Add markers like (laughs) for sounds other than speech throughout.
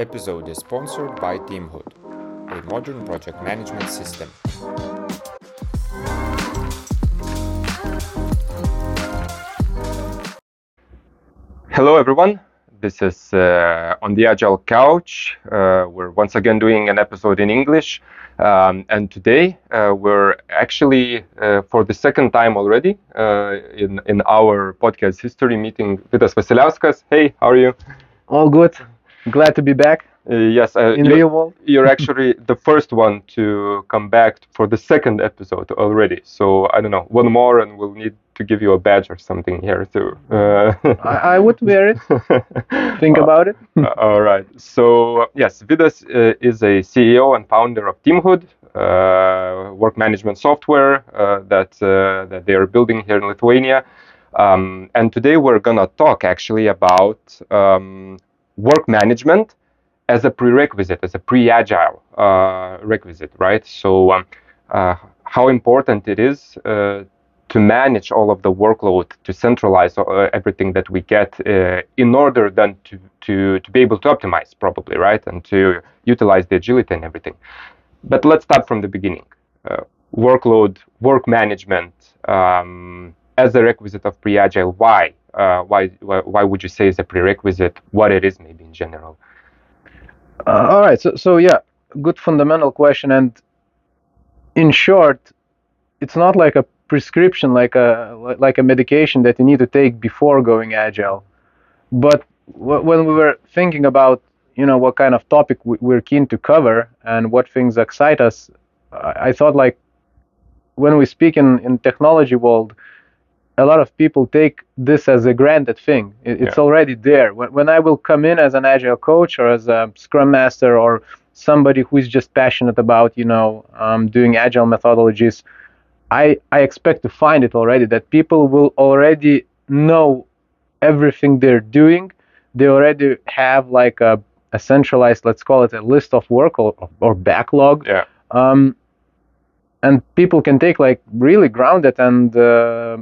episode is sponsored by Teamhood, a modern project management system. Hello, everyone. This is uh, on the Agile Couch. Uh, we're once again doing an episode in English. Um, and today uh, we're actually, uh, for the second time already, uh, in, in our podcast history, meeting Vidas Vasiliauskas. Hey, how are you? All good. Glad to be back Uh, yes, uh, in you- real world. (laughs) you're actually the first one to come back for the second episode already. So I don't know, one more, and we'll need to give you a badge or something here too. Uh, I, I would wear it. (laughs) Think Uh, about it. uh, all right. So yes, Vidas uh, is a CEO and founder of Teamhood, uh, work management software uh, that uh, that they are building here in Lithuania. Um, and today we're gonna talk actually about um, work management as a prerequisite, as a pre-agile uh, requisite, right? So um, uh, how important it is uh, to manage all of the workload, to centralize uh, everything that we get uh, in order then to, to, to be able to optimize probably, right? And to utilize the agility and everything. But let's start from the beginning. Uh, workload, work management um, as a requisite of pre-agile. Why? Uh, why, why? Why would you say is a prerequisite? What it is, maybe in general. Uh, all right. So, so yeah, good fundamental question. And in short, it's not like a prescription, like a like a medication that you need to take before going agile. But wh- when we were thinking about, you know, what kind of topic we- we're keen to cover and what things excite us, I I thought like when we speak in in technology world, a lot of people take this as a granted thing. It, it's Yeah. already there. When, when I will come in as an agile coach or as a scrum master or somebody who is just passionate about, you know, um, doing agile methodologies, I, I expect to find it already that people will already know everything they're doing. They already have like a, a centralized, let's call it a list of work or, or backlog Yeah. um, and people can take like really grounded and uh,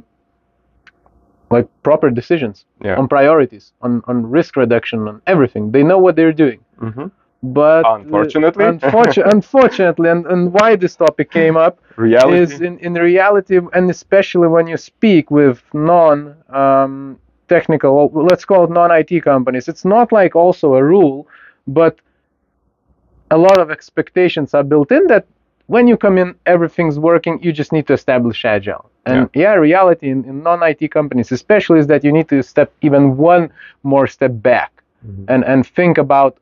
like proper decisions Yeah. on priorities on, on risk reduction on everything they know what they're doing hmm but uh, Unfortunately. unfortu- (laughs) unfortunately and, and why this topic came up Reality. is in, in reality and especially when you speak with non um, technical well, let's call it non-IT companies it's not like also a rule but a lot of expectations are built in that when you come in everything's working you just need to establish agile. And yeah, reality in, in non-IT companies especially is that you need to step even one more step back Mhm. and and think about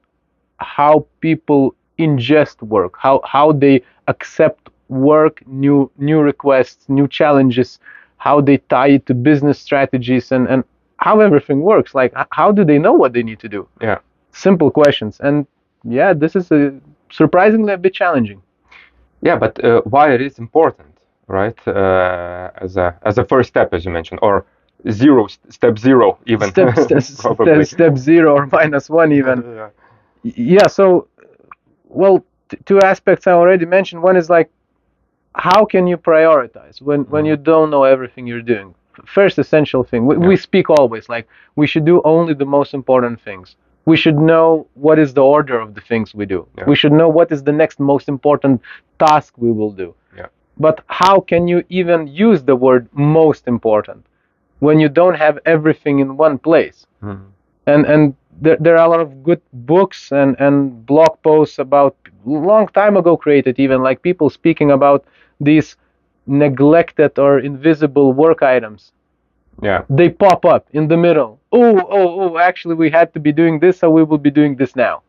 how people ingest work how how they accept work new new requests new challenges how they tie it to business strategies and and how everything works. Like how do they know what they need to do? Yeah. simple questions. And yeah this is a surprisingly a bit challenging Yeah, but uh, why it is important, right? Uh, as a as a first step, as you mentioned, or zero step zero even. (laughs) step, step, probably. step, step zero or minus one even Yeah. Yeah so well t- two aspects i already mentioned one is like how can you prioritize when when you don't know everything you're doing first essential thing we, we speak always like we should do only the most important things we should know what is the order of the things we do Yeah. we should know what is the next most important task we will do Yeah. but how can you even use the word most important when you don't have everything in one place Mhm. and and there, there are a lot of good books and and blog posts about long time ago created even like people speaking about these neglected or invisible work items Yeah. they pop up in the middle. Oh oh oh actually we had to be doing this so we will be doing this now.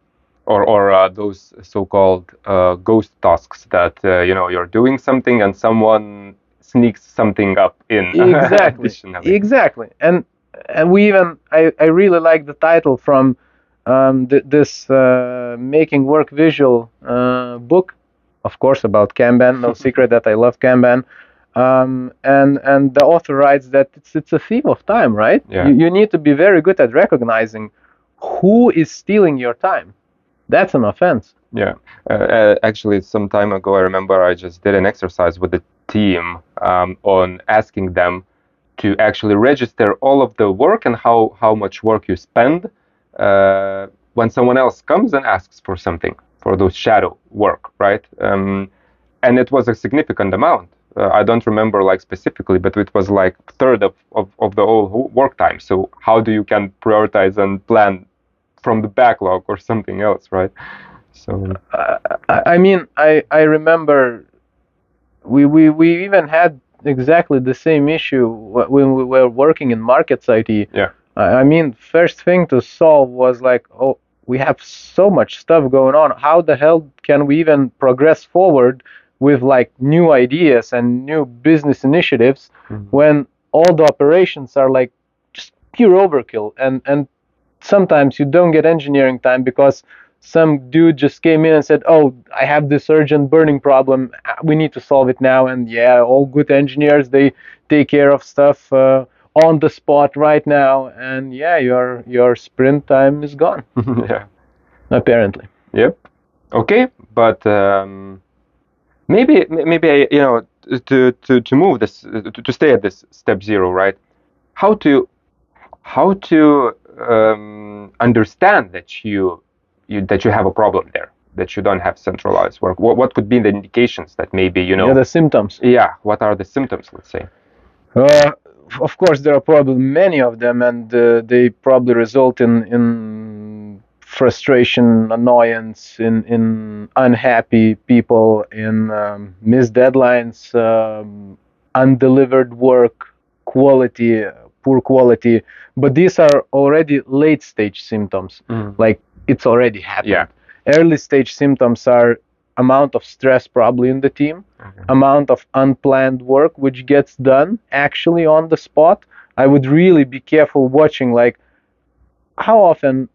Or or uh, those so-called uh, ghost tasks that uh, you know you're doing something and someone sneaks something up in. (laughs) exactly. Exactly. And and we even i, I really like the title from um, th- this uh, making work visual uh, book. Of course about kanban. No (laughs) secret that i love kanban um, and and the author writes that it's it's a theme of time right Yeah. you, you need to be very good at recognizing who is stealing your time that's an offense Yeah, uh, uh, actually, some time ago, I remember I just did an exercise with the team um, on asking them to actually register all of the work and how how much work you spend uh, when someone else comes and asks for something for those shadow work, right? Um, and it was a significant amount. Uh, I don't remember like specifically, but it was like third of, of, of the whole work time. So how do you can prioritize and plan from the backlog or something else, right? So Uh, I I mean, I I remember we we we even had exactly the same issue when we were working in markets IT. Yeah. I I mean, first thing to solve was like, oh, we have so much stuff going on. How the hell can we even progress forward with like new ideas and new business initiatives Mhm. when all the operations are like just pure overkill and and sometimes you don't get engineering time because some dude just came in and said, "Oh, I have this urgent burning problem. We need to solve it now." And yeah, all good engineers they take care of stuff uh, on the spot right now. And yeah, your your sprint time is gone (laughs) yeah. apparently. Yep. Okay, but um, maybe maybe you know to to to move this to, to stay at this step zero, right? How to how to um, understand that you, you that you have a problem there, that you don't have centralized work. What what could be the indications that maybe you know? Yeah, the symptoms. yeah. What are the symptoms? Let's say. Uh, of course, there are probably many of them, and uh, they probably result in in frustration, annoyance, in in unhappy people, in um, missed deadlines, um, undelivered work, quality, uh, poor quality. But these are already late stage symptoms. Like it's already happened. Yeah. Early stage symptoms are amount of stress probably in the team amount of unplanned work which gets done actually on the spot i would really be careful watching like how often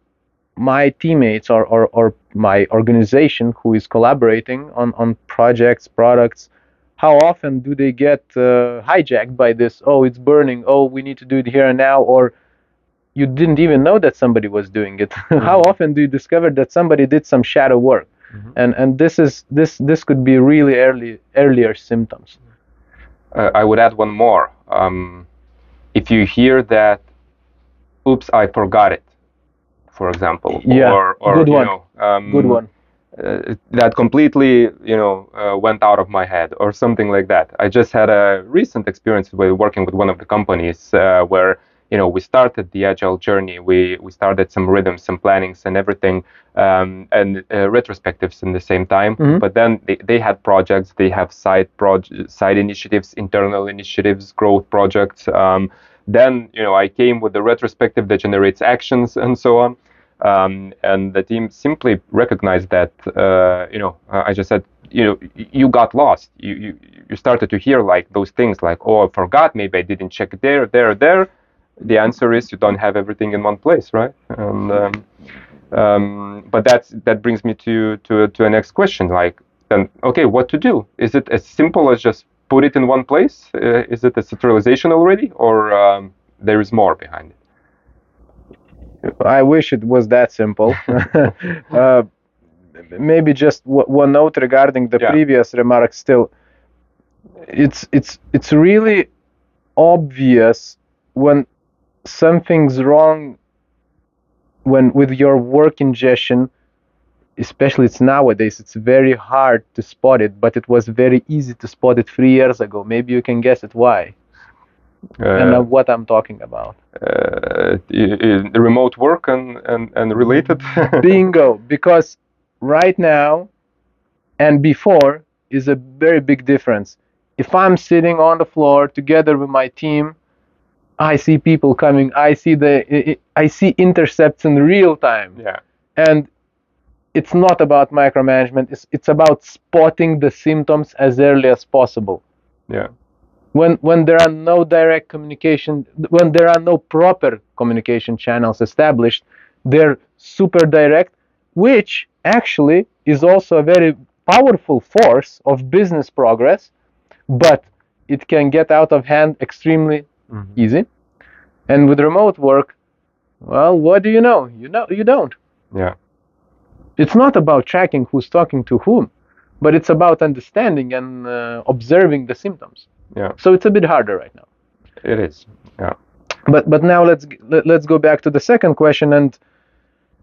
my teammates or, or, or my organization who is collaborating on, on projects products how often do they get uh, hijacked by this oh it's burning oh we need to do it here and now or you didn't even know that somebody was doing it (laughs) how Mhm. often do you discover that somebody did some shadow work Mhm. and and this is this this could be really early earlier symptoms uh, I would add one more. Um, if you hear that, "Oops, I forgot it," for example, Yeah, or, or good you one. know, um, good one uh, that completely, you know, uh, went out of my head, or something like that. I just had a recent experience with working with one of the companies uh, where you know we started the agile journey. We we started some rhythms, some plannings, and everything, um, and uh, retrospectives in the same time. Mhm. But then they, they had projects. They have side proj- side initiatives, internal initiatives, growth projects. Um, then you know I came with the retrospective that generates actions and so on. Um, and the team simply recognized that uh, you know uh, I just said you know you got lost. You, you you started to hear like those things like oh I forgot maybe I didn't check there there there. The answer is you don't have everything in one place, right? And um, um, but that's that brings me to to to a next question like then okay what to do? Is it as simple as just put it in one place? Uh, is it a centralization already, or um, there is more behind it? I wish it was that simple. (laughs) (laughs) Uh, maybe just w- one note regarding the Yeah. previous remarks still. It's it's it's really obvious when something's wrong when with your work ingestion especially it's nowadays it's very hard to spot it but it was very easy to spot it three years ago. Maybe you can guess it why and Uh, what i'm talking about uh, remote work and and, and related. (laughs) bingo because right now and before is a very big difference if i'm sitting on the floor together with my team i see people coming i see the I see intercepts in real time yeah. and it's not about micromanagement it's, it's about spotting the symptoms as early as possible Yeah. When when there are no direct communication when there are no proper communication channels established they're super direct which actually is also a very powerful force of business progress but it can get out of hand extremely Mhm. easy and with remote work well what do you know you know you don't Yeah. it's not about tracking who's talking to whom but it's about understanding and uh, observing the symptoms Yeah. so it's a bit harder right now It is. Yeah. but but now let's let, let's go back to the second question and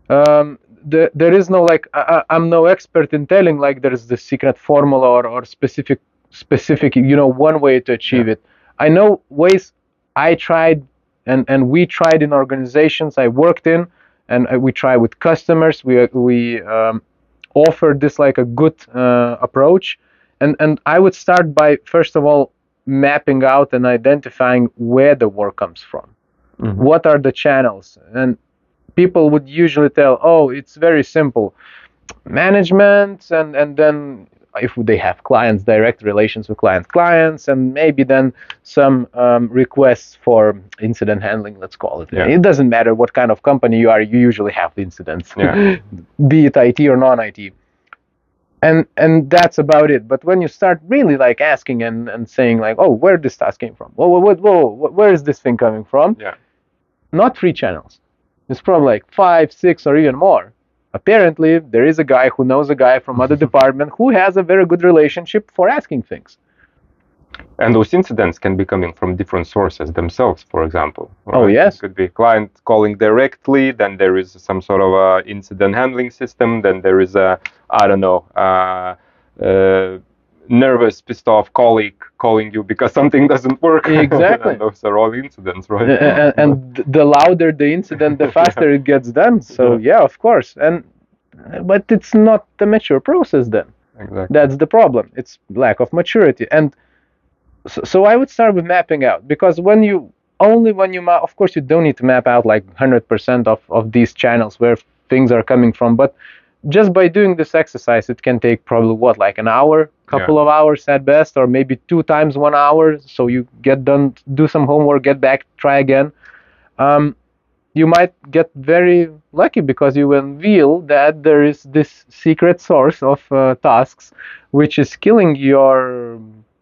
um, the, there is no like I, I'm no expert in telling like there's the secret formula or, or specific specific you know one way to achieve it. I know ways I tried and and we tried in organizations I worked in and uh, we try with customers. We we um, offer this like a good uh, approach, and and I would start by first of all mapping out and identifying where the work comes from. Mhm. What are the channels? And people would usually tell, oh, it's very simple, management, and and then if they have clients, direct relations with client clients, and maybe then some um, requests for incident handling, let's call it. Yeah. It doesn't matter what kind of company you are, you usually have incidents, Yeah. (laughs) be it IT or non-IT. And and that's about it. But when you start really like asking and, and saying like, oh, where this task came from? Whoa, whoa, whoa, whoa, where is this thing coming from? Yeah. Not three channels. It's probably like five, six, or even more. Apparently, there is a guy who knows a guy from other (laughs) department who has a very good relationship for asking things. And those incidents can be coming from different sources themselves, for example. Oh, yes. It could be client calling directly, then there is some sort of a incident handling system, then there is a, I don't know, uh, uh, nervous, pissed off colleague calling you because (laughs) something doesn't work. (laughs) Exactly. and those are all incidents, right? (laughs) and, and the louder the incident, the faster it gets done. So yeah, of course. And but it's not the mature process then. exactly. That's the problem. It's lack of maturity. And so, so I would start with mapping out because when you only when you map, of course, you don't need to map out like 100% of, of these channels where things are coming from. But just by doing this exercise, it can take probably what, like an hour, couple of hours at best, or maybe two times one hour. So you get done, do some homework, get back, try again. Um, you might get very lucky because you will reveal that there is this secret source of uh, tasks which is killing your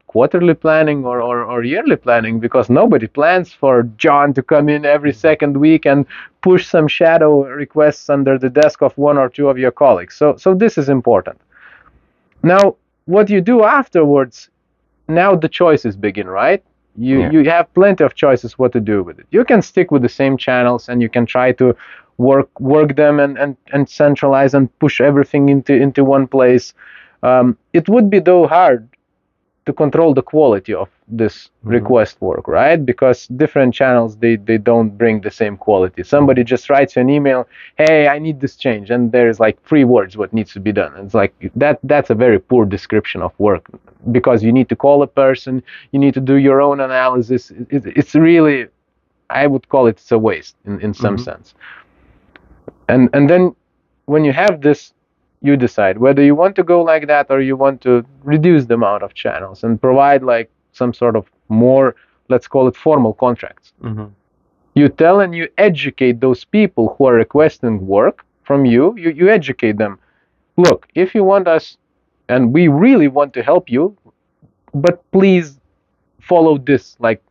quarterly planning or, or, or yearly planning because nobody plans for John to come in every second week and push some shadow requests under the desk of one or two of your colleagues. So, so this is important. Now, what you do afterwards, now the choices begin, right? You, Yeah. you have plenty of choices what to do with it. You can stick with the same channels and you can try to work work them and, and, and centralize and push everything into into one place. Um, it would be though hard to control the quality of this Mhm. request work, right? Because different channels they, they don't bring the same quality. Somebody just writes you an email, hey, I need this change, and there's like three words what needs to be done. It's like that that's a very poor description of work because you need to call a person, you need to do your own analysis. It, it's really I would call it a waste in, in some Mhm. sense. And and then when you have this you decide whether you want to go like that or you want to reduce the amount of channels and provide like some sort of more let's call it formal contracts. Mhm. you tell and you educate those people who are requesting work from you. You, you educate them. Look if you want us and we really want to help you but please follow this like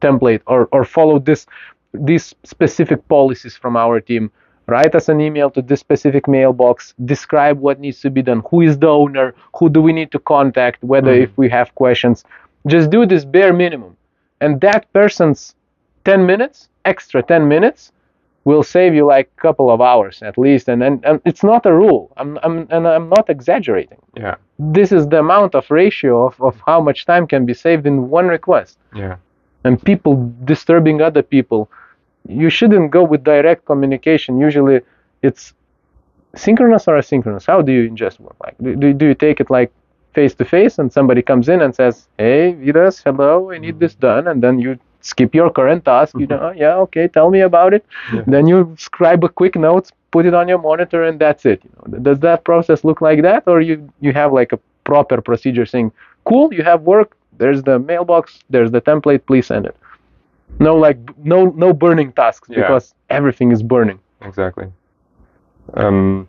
template or, or follow this these specific policies from our team write us an email to this specific mailbox. Describe what needs to be done. Who is the owner? Who do we need to contact? Whether Mhm. if we have questions. Just do this bare minimum. And that person's 10 minutes extra 10 minutes will save you like a couple of hours at least. And, and, and it's not a rule. I'm, I'm, and i'm not exaggerating. Yeah. this is the amount of ratio of, of how much time can be saved in one request. Yeah. and people disturbing other people you shouldn't go with direct communication. Usually it's synchronous or asynchronous. How do you ingest work? Like do, do, you take it like face to face and somebody comes in and says hey vidas hello i need this mm-hmm. done and then you skip your current task you know mm-hmm. oh, yeah okay tell me about it. Yeah. then you scribe a quick note put it on your monitor and that's it. You know does that process look like that or you you have like a proper procedure saying cool you have work. There's the mailbox there's the template please send it no like no no burning tasks Yeah. because everything is burning exactly. Um,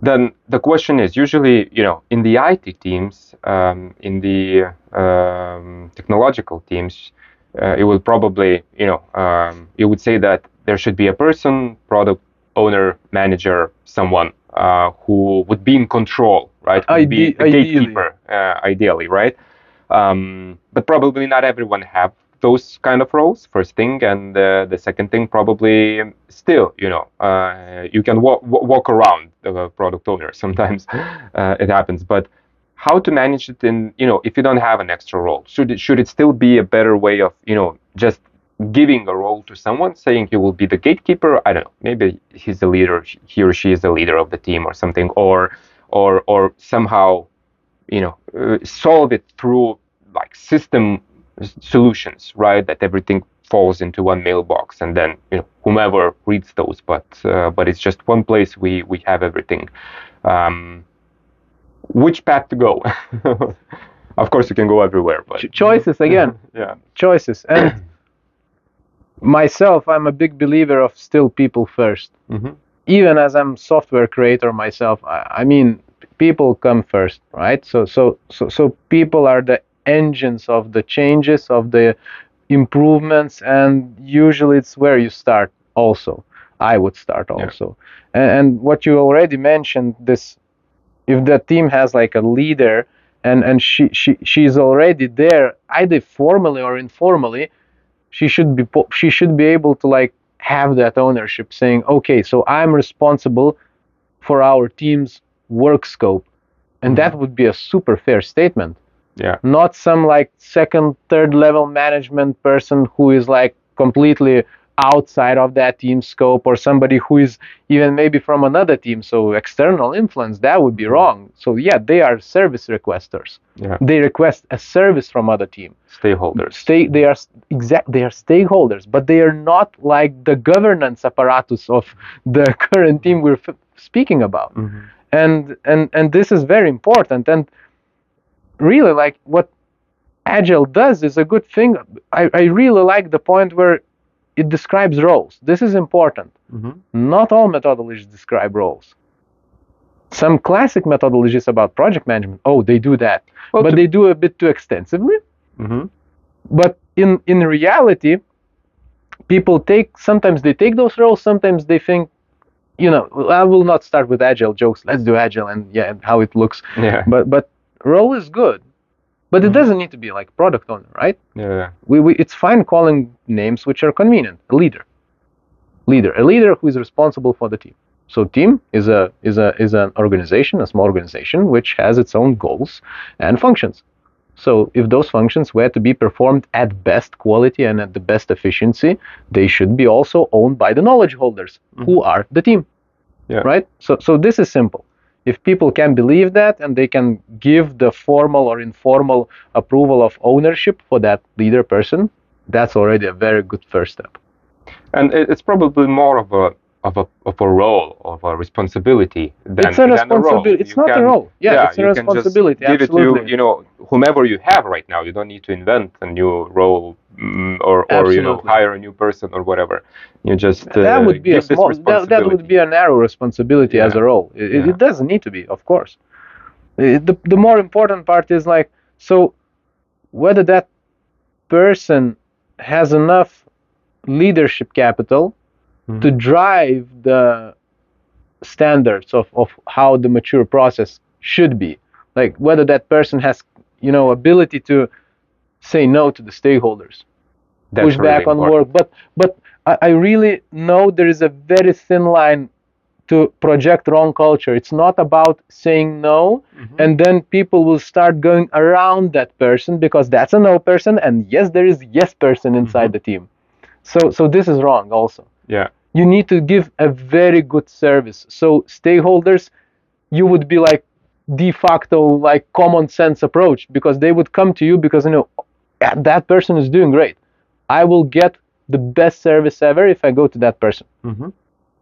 then the question is usually, you know, in the IT teams, um, in the um, technological teams, uh, it will probably, you know, um, you would say that there should be a person, product owner, manager, someone uh, who would be in control, right? Would be Ide- the ideally. gatekeeper, uh, ideally, right? Um, but probably not everyone have those kind of roles first thing and uh, the second thing probably still you know uh, you can walk, walk around the product owner (laughs) sometimes uh, it happens. But how to manage it in you know if you don't have an extra role should it should it still be a better way of you know just giving a role to someone saying he will be the gatekeeper? I don't know. Maybe he's the leader he or she is the leader of the team or something or or or somehow you know uh, solve it through like system solutions right that everything falls into one mailbox and then you know whomever reads those but uh, but it's just one place we we have everything. Um, which path to go? (laughs) Of course you can go everywhere but Ch- choices again. (laughs) Yeah. Choices. And (coughs) myself i'm a big believer of still people 1st Mhm. even as i'm software creator myself I, I mean people come first right? So so so so people are the engines of the changes of the improvements and usually it's where you start also. I would start Yeah. also. And, and what you already mentioned this if the team has like a leader and and she she she's already there either formally or informally she should be po- she should be able to like have that ownership saying okay so i'm responsible for our team's work scope. And mm-hmm. that would be a super fair statement yeah. Not some like second third level management person who is like completely outside of that team scope or somebody who is even maybe from another team so external influence that would be wrong. So yeah they are service requesters. Yeah. They request a service from other team. Stakeholders. Stay they are exact they are stakeholders but they are not like the governance apparatus of the current team we're f- speaking about. Mhm. and and and this is very important. And really like what agile does is a good thing. I, I really like the point where it describes roles. This is important. Mhm. not all methodologies describe roles. Some classic methodologies about project management oh they do that. Well, but to- they do a bit too extensively. Mhm. but in in reality people take sometimes they take those roles sometimes they think you know i will not start with agile jokes. Let's do agile and yeah and how it looks. Yeah. But but role is good but it Mhm. doesn't need to be like product owner right? Yeah we, we it's fine calling names which are convenient. A leader. Leader. A leader who is responsible for the team. So team is a is a is an organization a small organization which has its own goals and functions. So if those functions were to be performed at best quality and at the best efficiency they should be also owned by the knowledge holders who are the team. Yeah. right? So so this is simple if people can believe that and they can give the formal or informal approval of ownership for that leader person that's already a very good first step. And it's probably more of a of a of a role of a responsibility than It's a responsibility. It's You not a role. Yeah, it's a you can just responsibility, give it to absolutely. you know whomever you have right now. You don't need to invent a new role mm, or or you know hire a new person or whatever. You just uh, that would be a small that, that would be a narrow responsibility as a role it, it- Yeah. it doesn't need to be of course It- the, the more important part is like so whether that person has enough leadership capital Mhm. to drive the standards of, of how the mature process should be like whether that person has you know ability to say no to the stakeholders That's push really back on important. work but but I, I really know there is a very thin line to project wrong culture it's not about saying no Mhm. and then people will start going around that person because that's a no person and yes there is yes person inside Mhm. the team so so this is wrong also Yeah. You need to give a very good service. So stakeholders you would be like de facto like common sense approach because they would come to you because you know that person is doing great. I will get the best service ever if i go to that person. Mhm.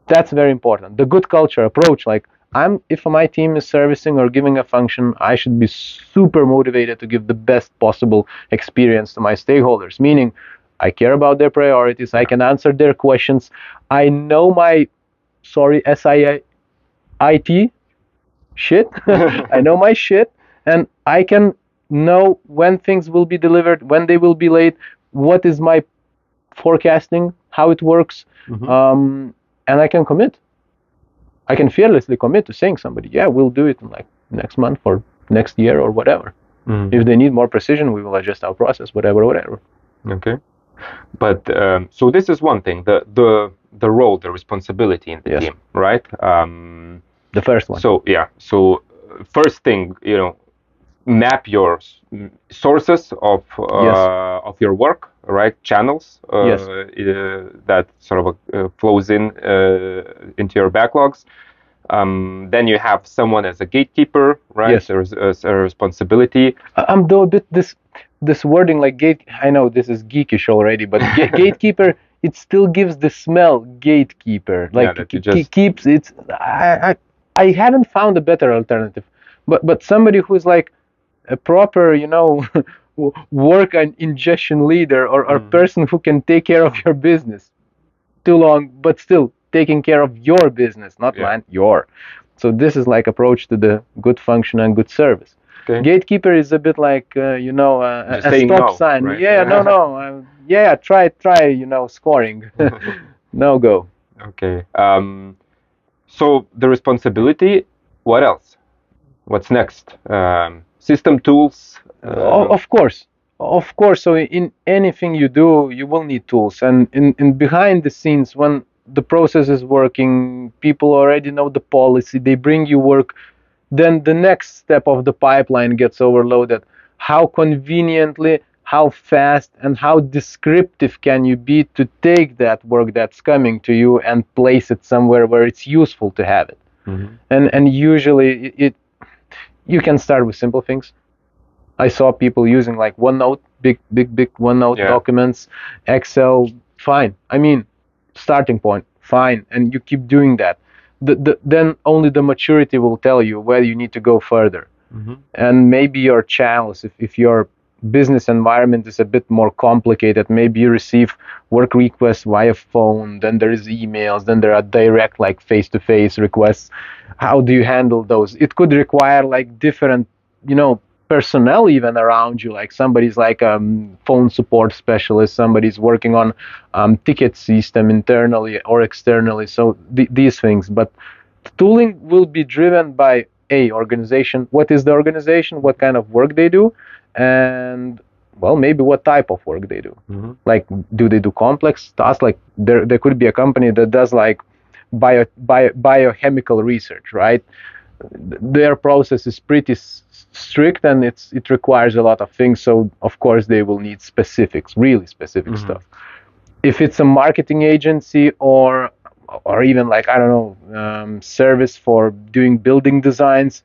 that's very important. The good culture approach like i'm if my team is servicing or giving a function i should be super motivated to give the best possible experience to my stakeholders. Meaning i care about their priorities i can answer their questions i know my sorry siit shit (laughs) i know my shit and i can know when things will be delivered when they will be late what is my forecasting how it works Mhm. um, and I can commit. I can fearlessly commit to saying somebody, yeah, we'll do it in like next month or next year or whatever. Mhm. If they need more precision, we will adjust our process, whatever, whatever. Okay. But um, so this is one thing the the the role, the responsibility in the Yes. team, right? Um, The first one. so yeah. So uh, first thing, you know, map your sources of uh, Yes. of your work, right? Channels uh, Yes. uh, that sort of uh, flows in uh, into your backlogs. Um, then you have someone as a gatekeeper, right? Yes. There's a, a responsibility. I'm though a bit this this wording like gate. I know this is geekish already, but ga- (laughs) gatekeeper it still gives the smell gatekeeper. Like ke- ke- just- keeps it's. I, I I haven't found a better alternative, but but somebody who's like a proper you know (laughs) work and ingestion leader or or Mhm. person who can take care of your business. Too long, but still taking care of your business, not Yeah. mine, your. So this is like approach to the good function and good service. Okay. Gatekeeper is a bit like uh, you know uh, a, a stop no, sign. right? Yeah, no, no. Uh, yeah, try, try. You know, scoring. (laughs) no go. Okay. Um, so the responsibility. What else? What's next? Um, system tools. uh, O- of course, of course. So in anything you do, you will need tools, and in, in behind the scenes, when the process is working, people already know the policy. They bring you work. Then the next step of the pipeline gets overloaded. How conveniently, how fast, and how descriptive can you be to take that work that's coming to you and place it somewhere where it's useful to have it? mhm. and and usually it, it you can start with simple things i saw people using like onenote big big big onenote Yeah. documents excel fine i mean starting point fine and you keep doing that the, the, then only the maturity will tell you where you need to go further. Mhm. and maybe your channels if, if your business environment is a bit more complicated maybe you receive work requests via phone then there is emails then there are direct like face-to-face requests. How do you handle those? It could require like different you know personnel even around you like somebody's like a um, phone support specialist somebody's working on um, ticket system internally or externally so th- these things. But tooling will be driven by a organization. What is the organization? What kind of work they do? And well maybe what type of work they do. Mhm. like do they do complex tasks? Like there there could be a company that does like bio, bio biochemical research right their process is pretty s- strict and it's it requires a lot of things. So of course they will need specifics really specific Mhm. stuff. If it's a marketing agency or or even like i don't know um, service for doing building designs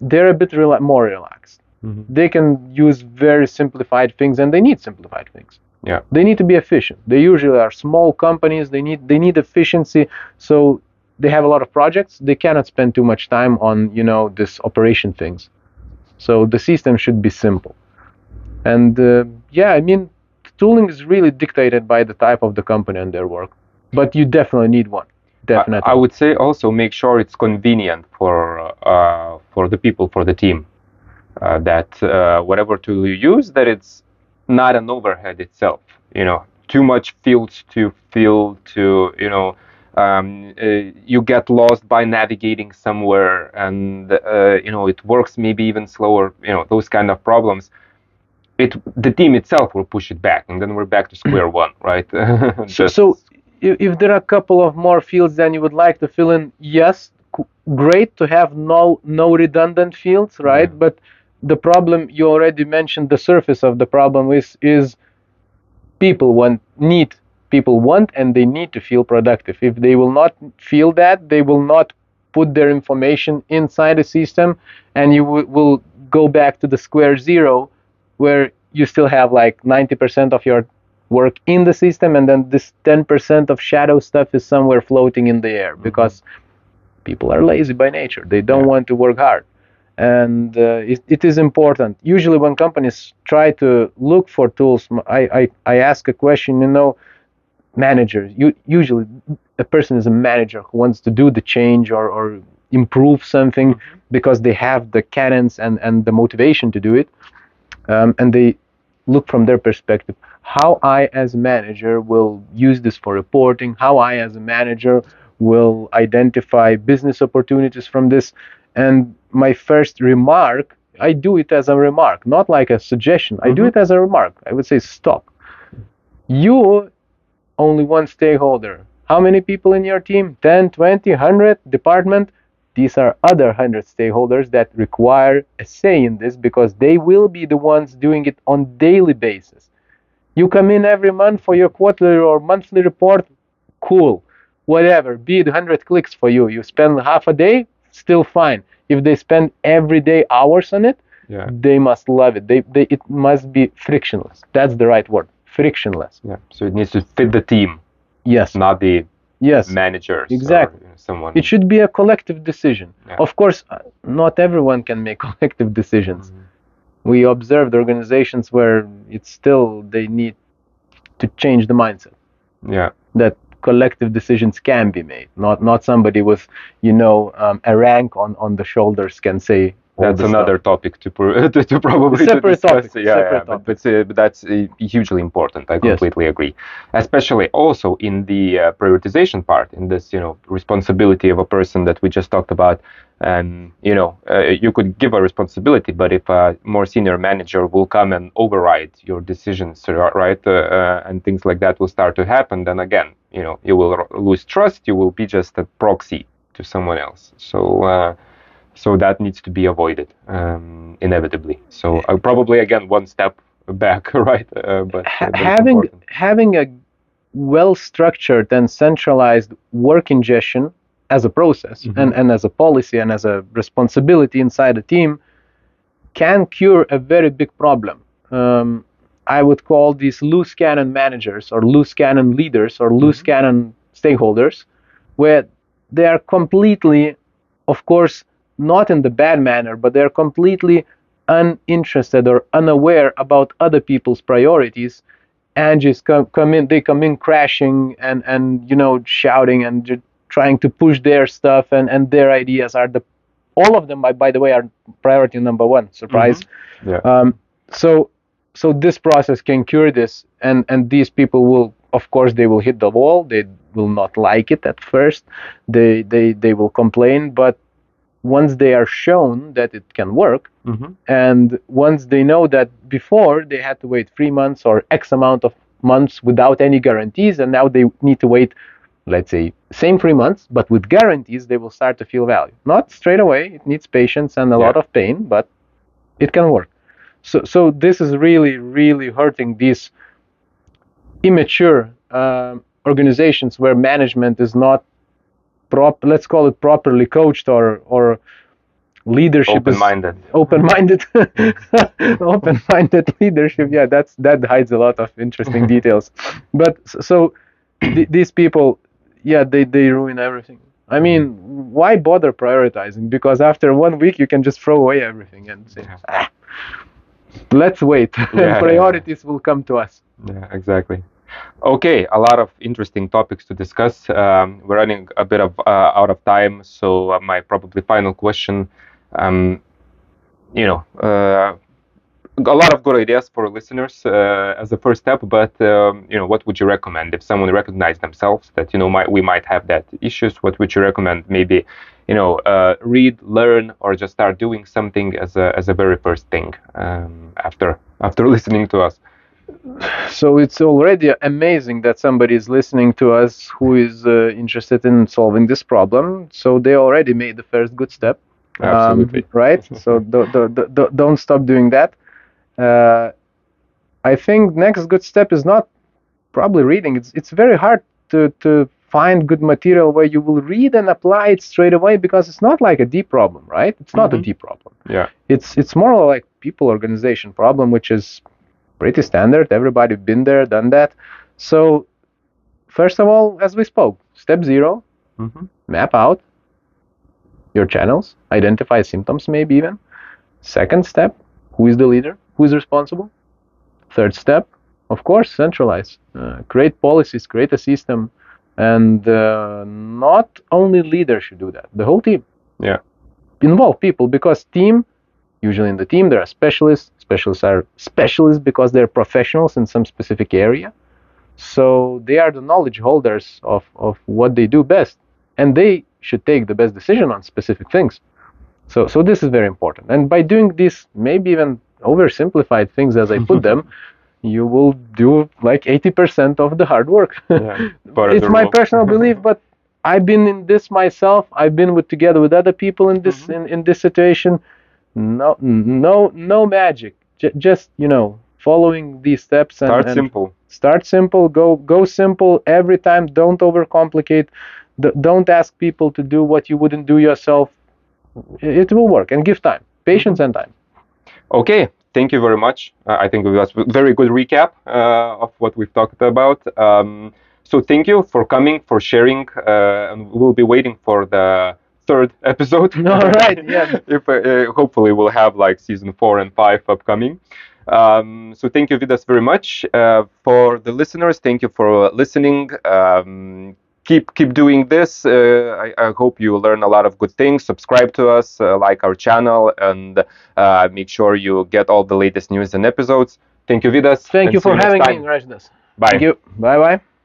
they're a bit rela- more relaxed. Mhm. they can use very simplified things and they need simplified things. Yeah. they need to be efficient. They usually are small companies. They need they need efficiency. So they have a lot of projects they cannot spend too much time on you know this operation things so the system should be simple and uh, yeah i mean tooling is really dictated by the type of the company and their work but you definitely need one I, definitely I would say also make sure it's convenient for uh, for the people for the team. Uh, that uh, whatever tool you use, that it's not an overhead itself. You know, too much fields to fill to you know. Um, uh, you get lost by navigating somewhere, and uh, you know it works maybe even slower. You know those kind of problems. It the team itself will push it back, and then we're back to (clears throat) square one, right? (laughs) So, so if, there are a couple of more fields than you would like to fill in, yes, great to have no no redundant fields, right? Yeah. But the problem you already mentioned, the surface of the problem is is people want need people want and they need to feel productive. If they will not feel that, they will not put their information inside the system, and you w- will go back to the square zero, where you still have like 90% of your work in the system and then this 10% of shadow stuff is somewhere floating in the air because people are lazy by nature they don't Yeah. want to work hard and uh, it, it is important usually when companies try to look for tools I, I, I ask a question you know managers. You usually a person is a manager who wants to do the change or, or improve something because they have the cadence and, and the motivation to do it. Um, and they look from their perspective how i as a manager will use this for reporting how i as a manager will identify business opportunities from this. And my first remark i do it as a remark not like a suggestion. I do Mhm. it as a remark. I would say stop. You only one stakeholder. How many people in your team? 10, 20, 100 department? These are other 100 stakeholders that require a say in this because they will be the ones doing it on daily basis. You come in every month for your quarterly or monthly report, cool. Whatever, be it 100 clicks for you. You spend half a day, still fine. If they spend every day hours on it, Yeah. they must love it. They, they, it must be frictionless. That's the right word. Frictionless. Yeah. So it needs to fit the team, Yes. not the Yes. managers. Exactly. Or, you know, someone. It should be a collective decision. Yeah. Of course, uh, not everyone can make (laughs) collective decisions. Mhm. We observed organizations where it's still they need to change the mindset Yeah. that collective decisions can be made. Not not somebody with you know um, a rank on on the shoulders can say. That's another stuff. topic to, (laughs) to, to probably to Separate discuss. topic, Yeah, separate yeah, but, but, uh, that's uh, hugely important. I Yes. completely agree. Especially also in the uh, prioritization part, in this you know responsibility of a person that we just talked about. And you know, uh, you could give a responsibility, but if a more senior manager will come and override your decisions, right, uh, uh, and things like that will start to happen, then again, you know, you will lose trust. You will be just a proxy to someone else. So. So that needs to be avoided um, inevitably. So uh, probably again one step back, (laughs) right? Uh, but, uh, Ha- but it's having important. having a well structured and centralized work ingestion as a process Mhm. and, and as a policy and as a responsibility inside a team can cure a very big problem. Um, I would call these loose cannon managers or loose cannon leaders or loose cannon stakeholders, where they are completely, of course, not in the bad manner, but they're completely uninterested or unaware about other people's priorities and just come, come in they come in crashing and and you know shouting and just trying to push their stuff and and their ideas are the all of them by, by the way are priority number one surprise. Yeah. um, so so this process can cure this and and these people will of course they will hit the wall. They will not like it at first. They they they will complain but once they are shown that it can work Mhm. and once they know that before they had to wait three months or x amount of months without any guarantees and now they need to wait let's say same three months but with guarantees they will start to feel value. Not straight away it needs patience and a lot of pain but it can work. So so this is really really hurting these immature um organizations where management is not prop let's call it properly coached or or leadership is Open-minded. open-minded. (laughs) Open-minded leadership. Yeah that's that hides a lot of interesting (laughs) details. But so th- these people yeah they they ruin everything. I mean why bother prioritizing? Because after one week you can just throw away everything and say ah, let's wait. (laughs) Yeah. priorities will come to us. Yeah, exactly. Okay, a lot of interesting topics to discuss. Um, we're running a bit of uh, out of time, so uh, my probably final question, um, you know, uh, a lot of good ideas for listeners uh, as a first step. But um, you know, what would you recommend if someone recognize themselves that you know might we might have that issues? What would you recommend? Maybe you know, uh, read, learn, or just start doing something as a as a very first thing um, after after (laughs) listening to us. So it's already amazing that somebody is listening to us who is uh, interested in solving this problem. So they already made the first good step. Um, Absolutely. right? (laughs) So do, do, do, do- don't stop doing that. Uh, i think next good step is not probably reading. It's, it's very hard to, to find good material where you will read and apply it straight away because it's not like a deep problem right? It's not a Mhm. deep problem. Yeah. it's it's more like people organization problem which is pretty standard. Everybody been there done that. So first of all as we spoke step zero hmm map out your channels identify symptoms maybe even. Second step who is the leader who is responsible. Third step of course centralize uh, create policies create a system and uh, not only leader should do that. The whole team. Yeah. involve people because team usually in the team there are specialists specialists are specialists because they're professionals in some specific area so they are the knowledge holders of, of what they do best and they should take the best decision on specific things so so this is very important and by doing this maybe even oversimplified things as i put (laughs) them you will do like 80% of the hard work. Yeah, (laughs) it's my personal (laughs) belief, but I've been in this myself. I've been with together with other people in this Mm-hmm. in, in this situation. No, no, no magic. J- just you know, following these steps and, Start and simple. start simple. Go go simple every time. Don't overcomplicate. D- don't ask people to do what you wouldn't do yourself. It will work and give time, patience, and time. Okay, thank you very much. Uh, I think that's a very good recap uh, of what we've talked about. Um, so thank you for coming, for sharing, uh, and we'll be waiting for the third episode. (laughs) All right, yeah. (laughs) if uh, uh, hopefully we'll have like season four and five upcoming. Um, so thank you, Vidas, very much. Uh, for the listeners, thank you for listening. Um, keep keep doing this. Uh, I, I hope you learn a lot of good things. Subscribe to us, uh, like our channel, and uh, make sure you get all the latest news and episodes. Thank you, Vidas. Thank and you for having time. me, Rajdas. Bye. Thank you. Bye bye.